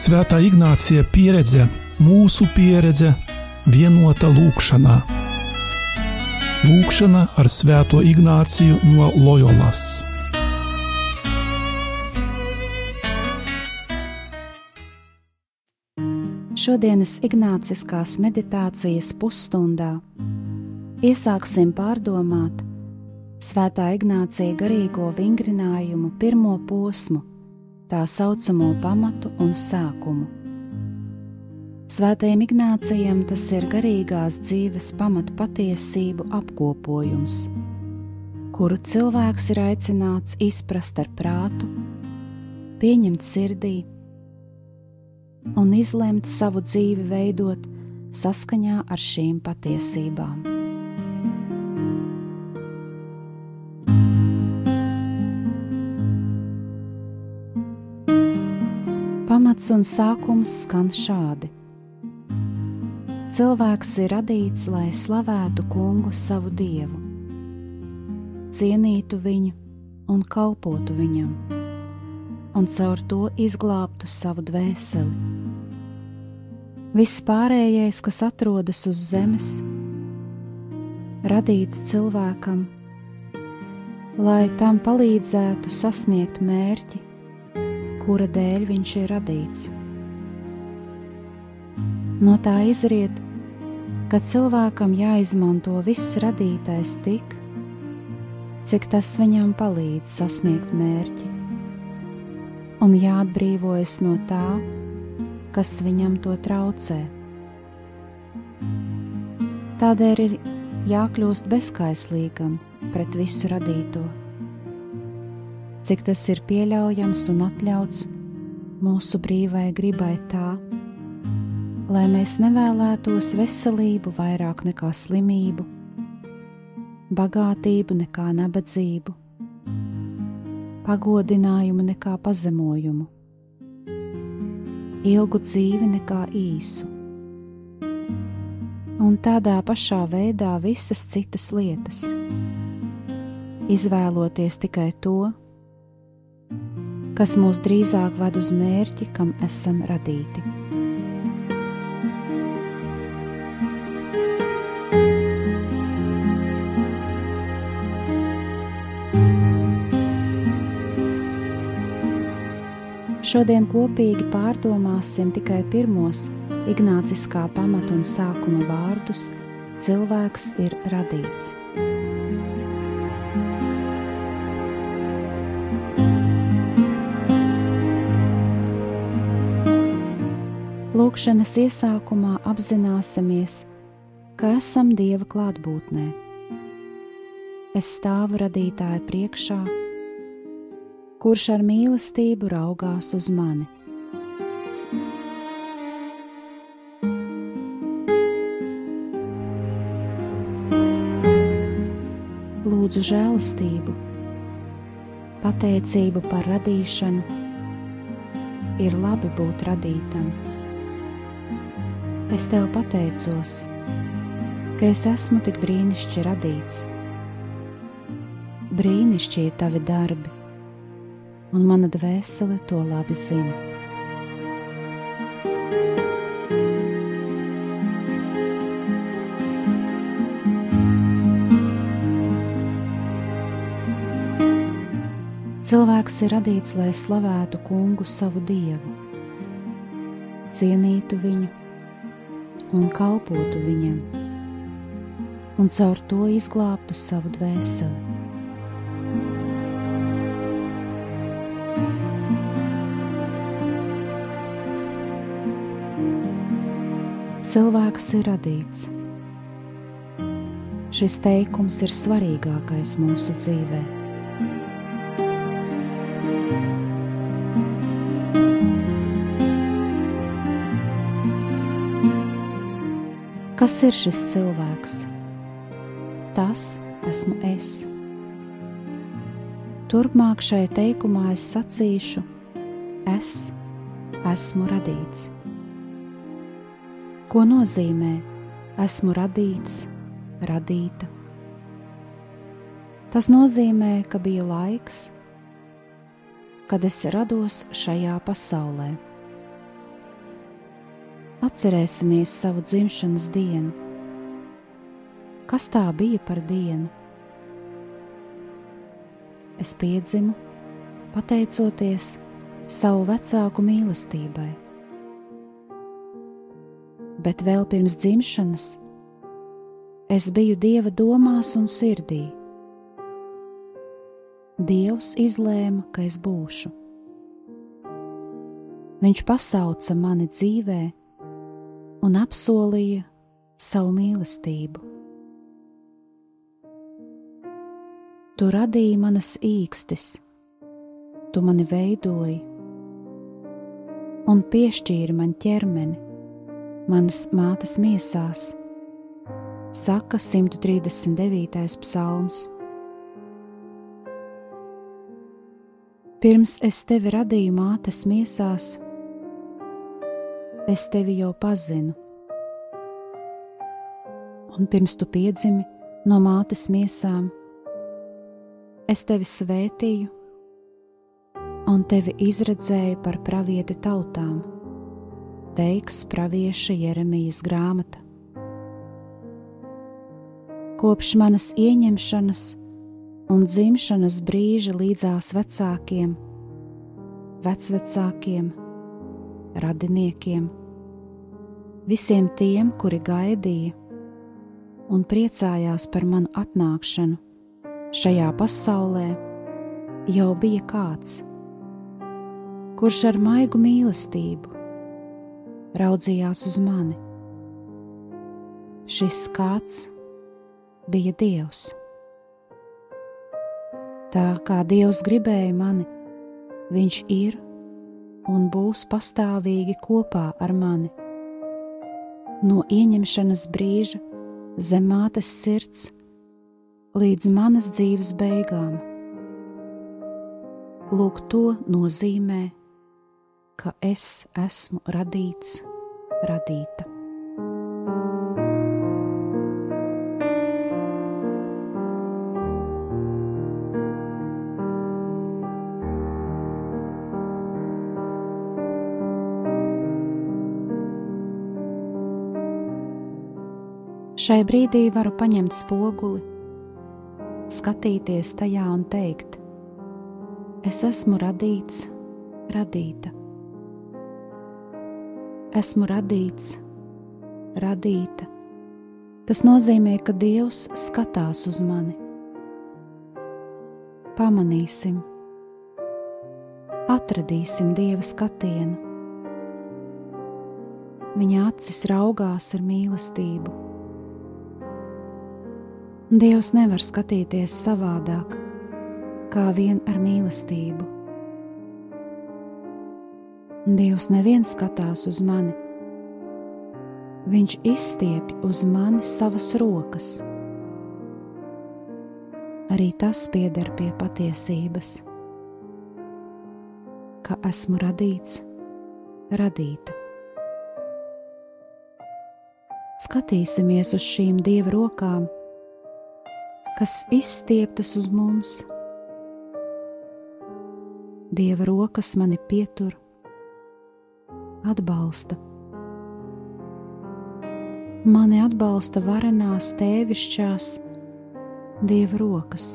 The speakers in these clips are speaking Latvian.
Svētā Ignācija pieredze, mūsu pieredze, vienota lūkšanā. Lūkšana ar Svēto Ignāciju no Loyolas. Šodienas Ignāciskās meditācijas pusstundā iesāksim pārdomāt Svētā Ignācija garīgo vingrinājumu pirmo posmu tā saucamo pamatu un sākumu. Svētajam Ignācijam tas ir garīgās dzīves pamatu patiesību apkopojums, kuru cilvēks ir aicināts izprast ar prātu, pieņemt sirdī un izlemt savu dzīvi veidot saskaņā ar šīm patiesībām. Pamats un sākums skan šādi. Cilvēks ir radīts, lai slavētu kungu savu dievu, cienītu viņu un kalpotu viņam, un caur to izglābtu savu dvēseli. Viss pārējais, kas atrodas uz zemes, radīts cilvēkam, lai tam palīdzētu sasniegt mērķi, kura dēļ viņš ir radīts. No tā izriet, ka cilvēkam jāizmanto viss radītais tik, cik tas viņam palīdz sasniegt mērķi, un jāatbrīvojas no tā, kas viņam to traucē. Tādēļ ir jākļūst bezskaislīgam pret visu radīto cik tas ir pieļaujams un atļauts mūsu brīvai gribai tā, lai mēs nevēlētos veselību vairāk nekā slimību, bagātību nekā nabadzību, pagodinājumu nekā pazemojumu, ilgu dzīvi nekā īsu, un tādā pašā veidā visas citas lietas, izvēloties tikai to, kas mūs drīzāk ved uz mērķi, kam esam radīti. Šodien kopīgi pārdomāsim tikai pirmos Ignāciskā pamata un sākuma vārdus - cilvēks ir radīts. Lūkšanas iesākumā apzināsimies, ka esam Dieva klātbūtnē. Es stāvu radītāja priekšā, kurš ar mīlestību raugās uz mani. Lūdzu žēlastību, pateicību par radīšanu, ir labi būt radītam es tev pateicos, ka es esmu tik brīnišķīgi radīts. Brīnišķīgi ir tavi darbi, un mana dvēsele to labi zina. Cilvēks ir radīts, lai slavētu kungu savu dievu, cienītu viņu un kalpotu viņam, un caur to izglābtu savu dvēseli. Cilvēks ir radīts. Šis teikums ir svarīgākais mūsu dzīvēm. Kas ir šis cilvēks? Tas esmu es. Turpmāk šai teikumā es sacīšu, es esmu radīts. Ko nozīmē esmu radīts, radīta? Tas nozīmē, ka bija laiks, kad es rados šajā pasaulē. Atcerēsimies savu dzimšanas dienu. Kas tā bija par dienu? Es piedzimu, pateicoties savu vecāku mīlestībai. Bet vēl pirms dzimšanas es biju Dieva domās un sirdī. Dievs izlēma, ka es būšu. Viņš pasauca mani dzīvē un apsolīja savu mīlestību. Tu radīji manas īkstis, tu mani veidoji un piešķīri man ķermeni, manas mātes miesās, saka 139. psalms. Pirms es tevi radīju mātes miesās, es tevi jau pazinu. Un pirms tu piedzimi no mātes miesām, es tevi svētīju un tevi izredzēju par pravieti tautām, teiks pravieša Jeremijas grāmata. Kopš manas ieņemšanas un dzimšanas brīža līdzās vecākiem, vecvecākiem, radiniekiem, visiem tiem, kuri gaidīja un priecājās par manu atnākšanu šajā pasaulē, jau bija kāds, kurš ar maigu mīlestību raudzījās uz mani. Šis kāds bija Dievs. Tā kā Dievs gribēja mani, Viņš ir un būs pastāvīgi kopā ar mani. No ieņemšanas brīža zem mātes sirds līdz manas dzīves beigām. Lūk, to nozīmē, ka es esmu radīts, radīta. Šai brīdī varu paņemt spoguli, skatīties tajā un teikt: Es esmu radīts, radīta. Esmu radīts, radīta. Tas nozīmē, ka Dievs skatās uz mani. Pamanīsim, atradīsim Dieva skatienu. Viņa acis raugās ar mīlestību Dievs nevar skatīties savādāk, kā vien ar mīlestību. Dievs neviens skatās uz mani, Viņš izstiepj uz mani savas rokas. Arī tas pieder pie patiesības, ka esmu radīts, radīta. Skatīsimies uz šīm dieva rokām kas izstieptas uz mums. Dieva rokas mani pietur, atbalsta. Mani atbalsta varenās tēvišķās Dieva rokas,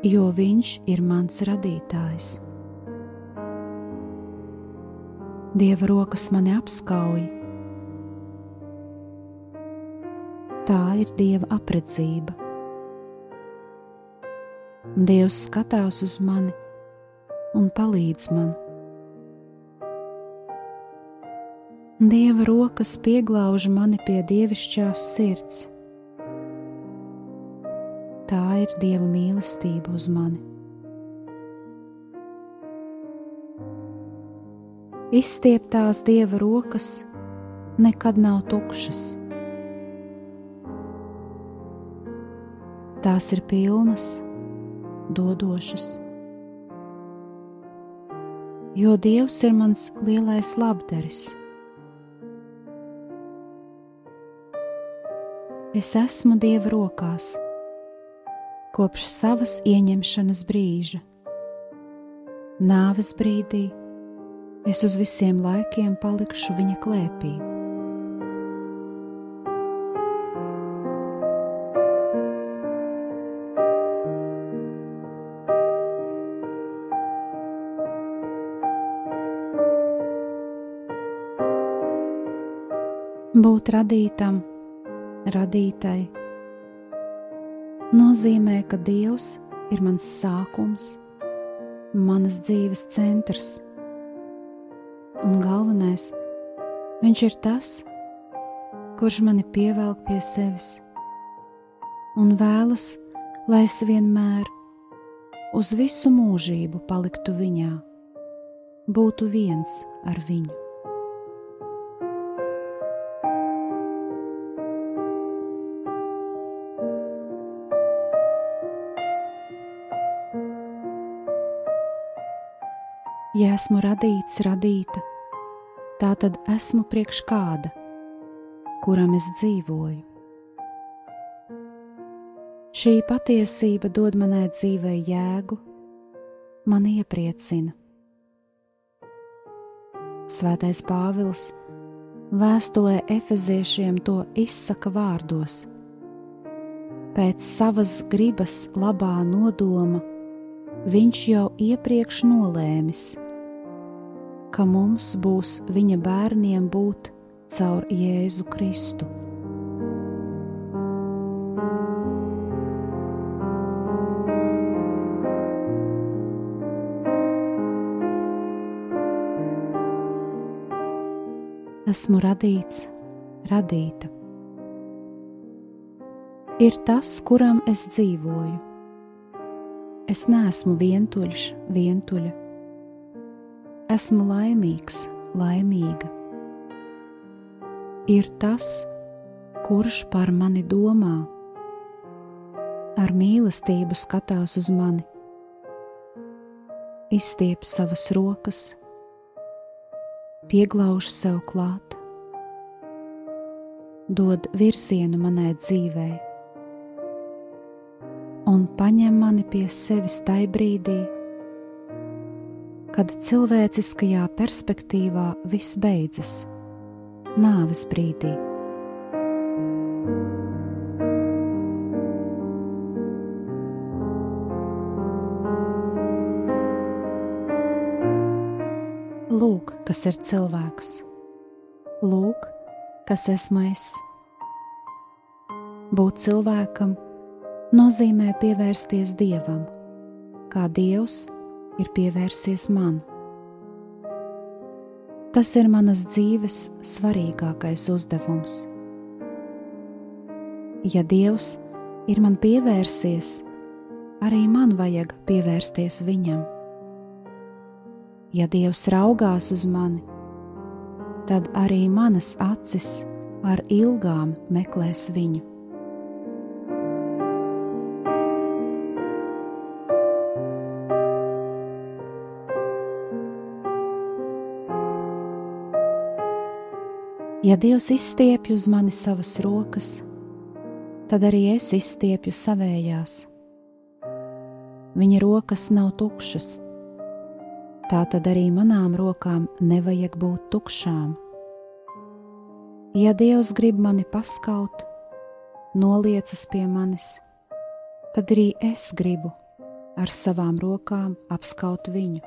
jo Viņš ir mans radītājs. Dieva rokas mani apskauj, Tā ir Dieva apredzība. Dievs skatās uz mani un palīdz man. Dieva rokas pieglauž mani pie dievišķās sirds. Tā ir Dieva mīlestība uz mani. Izstieptās Dieva rokas nekad nav tukšas. Tās ir pilnas, dodošas. Jo Dievs ir mans lielais labdaris. Es esmu Dieva rokās kopš savas ieņemšanas brīža, nāves brīdī es uz visiem laikiem palikšu viņa klēpī. Būt radītam, radītai, nozīmē, ka Dievs ir mans sākums, manas dzīves centrs. Un galvenais, Viņš ir tas, kurš mani pievelk pie sevis un vēlas, lai es vienmēr, uz visu mūžību paliktu viņā, būtu viens ar viņu. Ja esmu radīts, radīta, tā tad esmu priekš kāda, kuram es dzīvoju. Šī patiesība dod manai dzīvei jēgu, man iepriecina. Svētais Pāvils vēstulē Efeziešiem to izsaka vārdos: Pēc savas gribas labā nodoma viņš jau iepriekš nolēmis ka mums būs viņa bērniem būt caur Jēzu Kristu. Esmu radīts, radīta. Ir tas, kuram es dzīvoju. Es neesmu vientuļš, vientuļa esmu laimīgs, laimīga. Ir tas, kurš par mani domā, ar mīlestību skatās uz mani, izstiep savas rokas, pieglauž sev klāt, dod virzienu manai dzīvei. Un paņem mani pie sevis tajā brīdī, kad cilvēciskajā perspektīvā viss beidzas, nāves brīdī. Lūk, kas ir cilvēks, lūk, kas esmu es. Būt cilvēkam nozīmē pievērsties dievam, kā dievs ir pievērsies man. Tas ir manas dzīves svarīgākais uzdevums. Ja Dievs ir man pievērsies, arī man vajag pievērsties Viņam. Ja Dievs raugās uz mani, tad arī manas acis ar ilgām meklēs Viņu. Ja Dievs izstiepj uz mani savas rokas, tad arī es izstiepju savējās. Viņa rokas nav tukšas, tā tad arī manām rokām nevajag būt tukšām. Ja Dievs grib mani paskaut, noliecas pie manis, tad arī es gribu ar savām rokām apskaut viņu.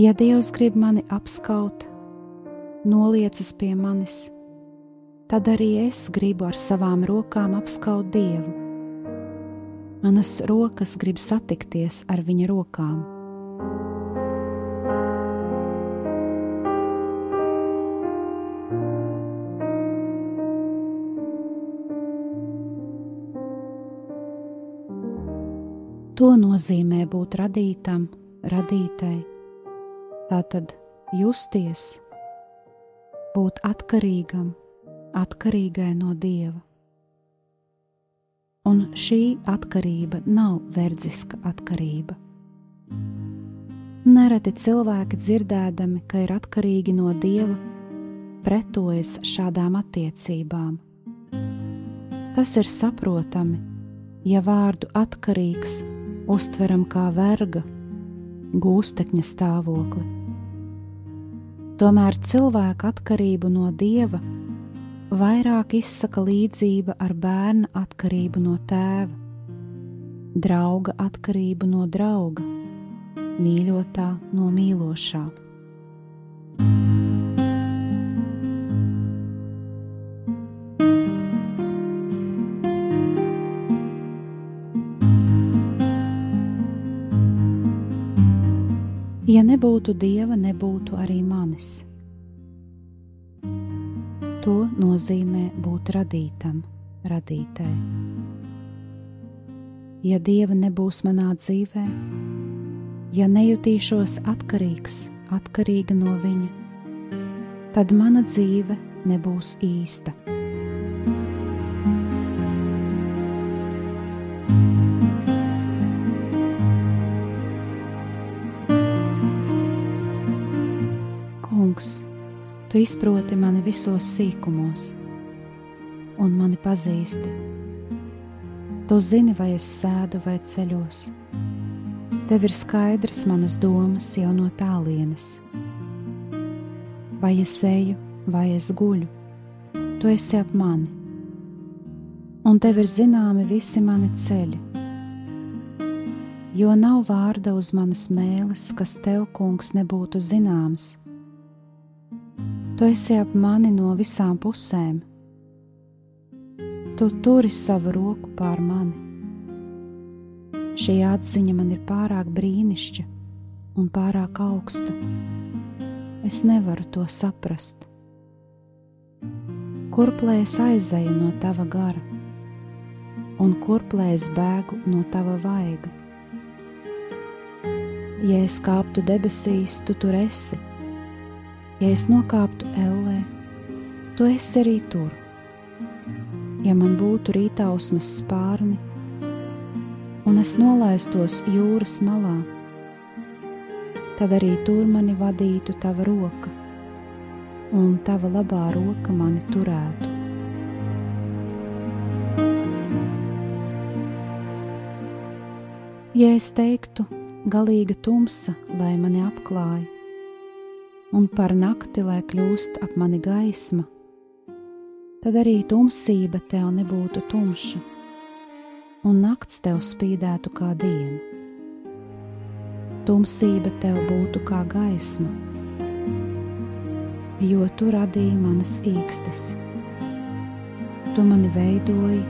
Ja Dievs grib mani apskaut, noliecas pie manis, tad arī es gribu ar savām rokām apskaut Dievu. Manas rokas grib satikties ar viņa rokām. To nozīmē būt radītam, radītai Tātad justies, būt atkarīgam, atkarīgai no Dieva. un šī atkarība nav verdziska atkarība. Nereti cilvēki dzirdēdami, ka ir atkarīgi no dieva, pretojas šādām attiecībām. Tas ir saprotami, ja vārdu atkarīgs uztveram kā verga, gūstekņa stāvokli. Tomēr cilvēka atkarību no dieva vairāk izsaka līdzība ar bērna atkarību no tēva, drauga atkarību no drauga, mīļotā no mīlošā. Ja nebūtu dieva, nebūtu arī manis. To nozīmē būt radītam, radītē. Ja dieva nebūs manā dzīvē, ja nejutīšos atkarīgs, atkarīga no viņa, tad mana dzīve nebūs īsta. Izproti mani visos sīkumos, un mani pazīsti. Tu zini, vai es sēdu vai ceļos. Tev ir skaidrs manas domas jau no tālienes. Vai es eju, vai es guļu, tu esi ap mani, un tev ir zināmi visi mani ceļi. Jo nav vārda uz manas mēles, kas tev, kungs, nebūtu zināms Tu esi ap mani no visām pusēm. Tu turi savu roku pār mani. Šī atziņa man ir pārāk brīnišķīga un pārāk augsta. Es nevaru to saprast. Kurplēs aizēju no tava gara, un kurplēs bēgu no tava vaiga. Ja es kāptu debesīs, tu tur esi Ja es nokāptu ellē, tu esi arī tur. Ja man būtu rītausmas spārni, un es nolaistos jūras malā, tad arī tur mani vadītu tava roka, un tava labā roka mani turētu. Ja es teiktu, galīga tumsa, lai mani apklāja, un par nakti, lai kļūst ap mani gaisma, tad arī tumsība tev nebūtu tumša, un nakts tev spīdētu kā diena. Tumsība tev būtu kā gaisma, jo tu radīji manas īkstes. Tu mani veidoji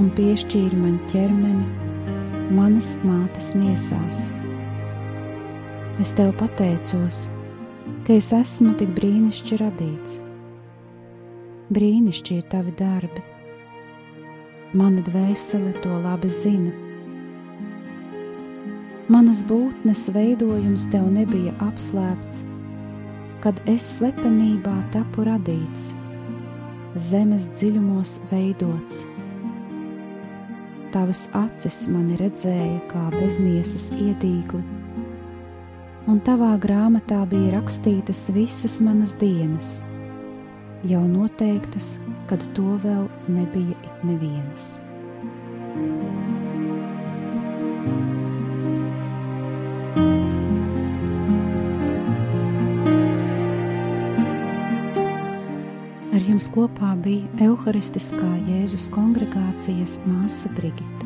un piešķīri man ķermeni manas mātes miesās. Es tev pateicos, ka es esmu tik brīnišķīgi radīts. Brīnišķīgi ir tavi darbi. Mana dvēsele to labi zina. Manas būtnes veidojums tev nebija apslēpts, kad es slepenībā tapu radīts, zemes dziļumos veidots. Tavas acis mani redzēja kā bezmiesas ietīkli un tavā grāmatā bija rakstītas visas manas dienas, jau noteiktas, kad to vēl nebija it nevienas. Ar jums kopā bija Euharistiskā Jēzus kongregācijas māsa Brigita.